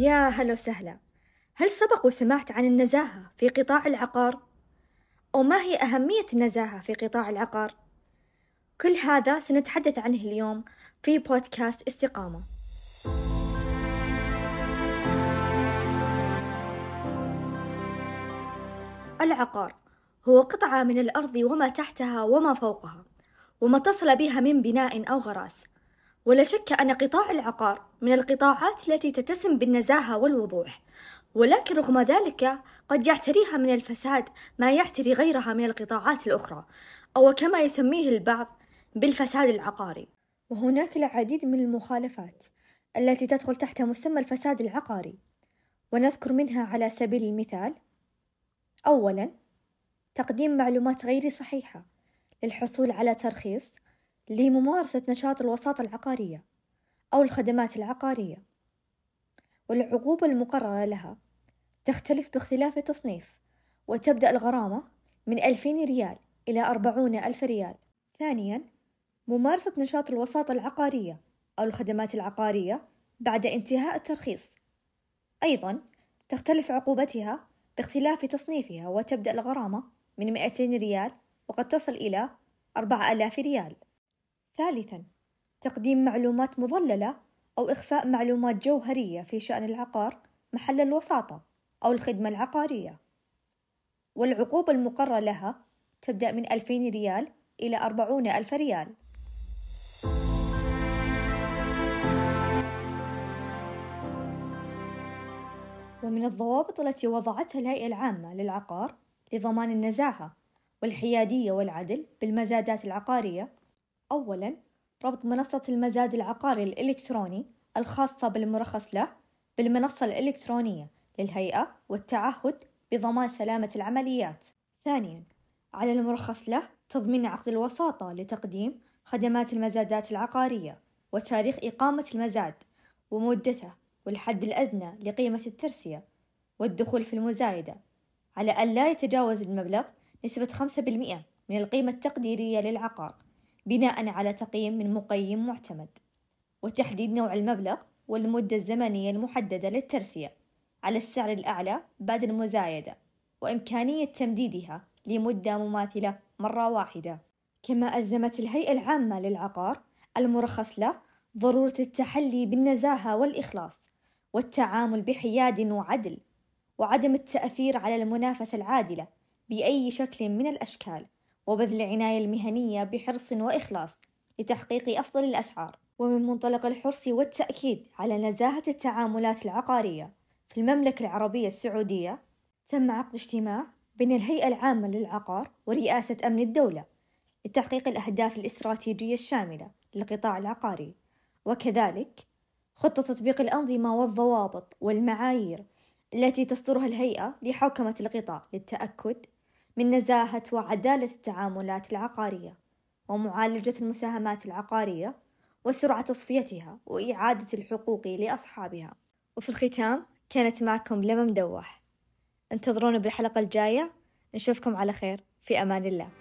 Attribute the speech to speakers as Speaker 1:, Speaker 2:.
Speaker 1: يا هلا وسهلا هل سبق وسمعت عن النزاهة في قطاع العقار؟ أو ما هي أهمية النزاهة في قطاع العقار؟ كل هذا سنتحدث عنه اليوم في بودكاست استقامة العقار هو قطعة من الأرض وما تحتها وما فوقها وما اتصل بها من بناء أو غراس ولا شك أن قطاع العقار من القطاعات التي تتسم بالنزاهة والوضوح ولكن رغم ذلك قد يعتريها من الفساد ما يعتري غيرها من القطاعات الأخرى أو كما يسميه البعض بالفساد العقاري. وهناك العديد من المخالفات التي تدخل تحت مسمى الفساد العقاري ونذكر منها على سبيل المثال أولا تقديم معلومات غير صحيحة للحصول على ترخيص لممارسة نشاط الوساطة العقارية أو الخدمات العقارية والعقوبة المقررة لها تختلف باختلاف التصنيف وتبدأ الغرامة من ألفين ريال إلى أربعون ألف ريال. ثانيا ممارسة نشاط الوساطة العقارية أو الخدمات العقارية بعد انتهاء الترخيص. أيضا تختلف عقوبتها باختلاف تصنيفها وتبدأ الغرامة من 200 ريال وقد تصل إلى 4000 ريال. ثالثا تقديم معلومات مضللة أو إخفاء معلومات جوهرية في شأن العقار محل الوساطة أو الخدمة العقارية. والعقوبة المقررة لها تبدأ من 2000 ريال إلى 40 ألف ريال. ومن الضوابط التي وضعتها الهيئة العامة للعقار لضمان النزاهة والحيادية والعدل بالمزادات العقارية أولاً ربط منصة المزاد العقاري الإلكتروني الخاصة بالمرخص له بالمنصة الإلكترونية للهيئة والتعهد بضمان سلامة العمليات. ثانياً على المرخص له تضمين عقد الوساطة لتقديم خدمات المزادات العقارية وتاريخ إقامة المزاد ومدته والحد الأدنى لقيمة الترسية والدخول في المزايدة. على أن لا يتجاوز المبلغ نسبة خمسة بالمئة من القيمة التقديرية للعقار. بناء على تقييم من مقيم معتمد وتحديد نوع المبلغ والمدة الزمنية المحددة للترسية على السعر الأعلى بعد المزايدة وإمكانية تمديدها لمدة مماثلة مرة واحدة. كما ألزمت الهيئة العامة للعقار المرخص له ضرورة التحلي بالنزاهة والإخلاص والتعامل بحياد وعدل وعدم التأثير على المنافسة العادلة بأي شكل من الأشكال. وبذل العناية المهنية بحرص وإخلاص لتحقيق أفضل الأسعار. ومن منطلق الحرص والتأكيد على نزاهة التعاملات العقارية في المملكة العربية السعودية تم عقد اجتماع بين الهيئة العامة للعقار ورئاسة أمن الدولة لتحقيق الأهداف الاستراتيجية الشاملة للقطاع العقاري. وكذلك خطة تطبيق الأنظمة والضوابط والمعايير التي تصدرها الهيئة لحوكمة القطاع للتأكد من نزاهة وعدالة التعاملات العقارية ومعالجة المساهمات العقارية وسرعة تصفيتها وإعادة الحقوق لأصحابها. وفي الختام كانت معكم لما مدوح انتظرونا بالحلقة الجاية. نشوفكم على خير. في أمان الله.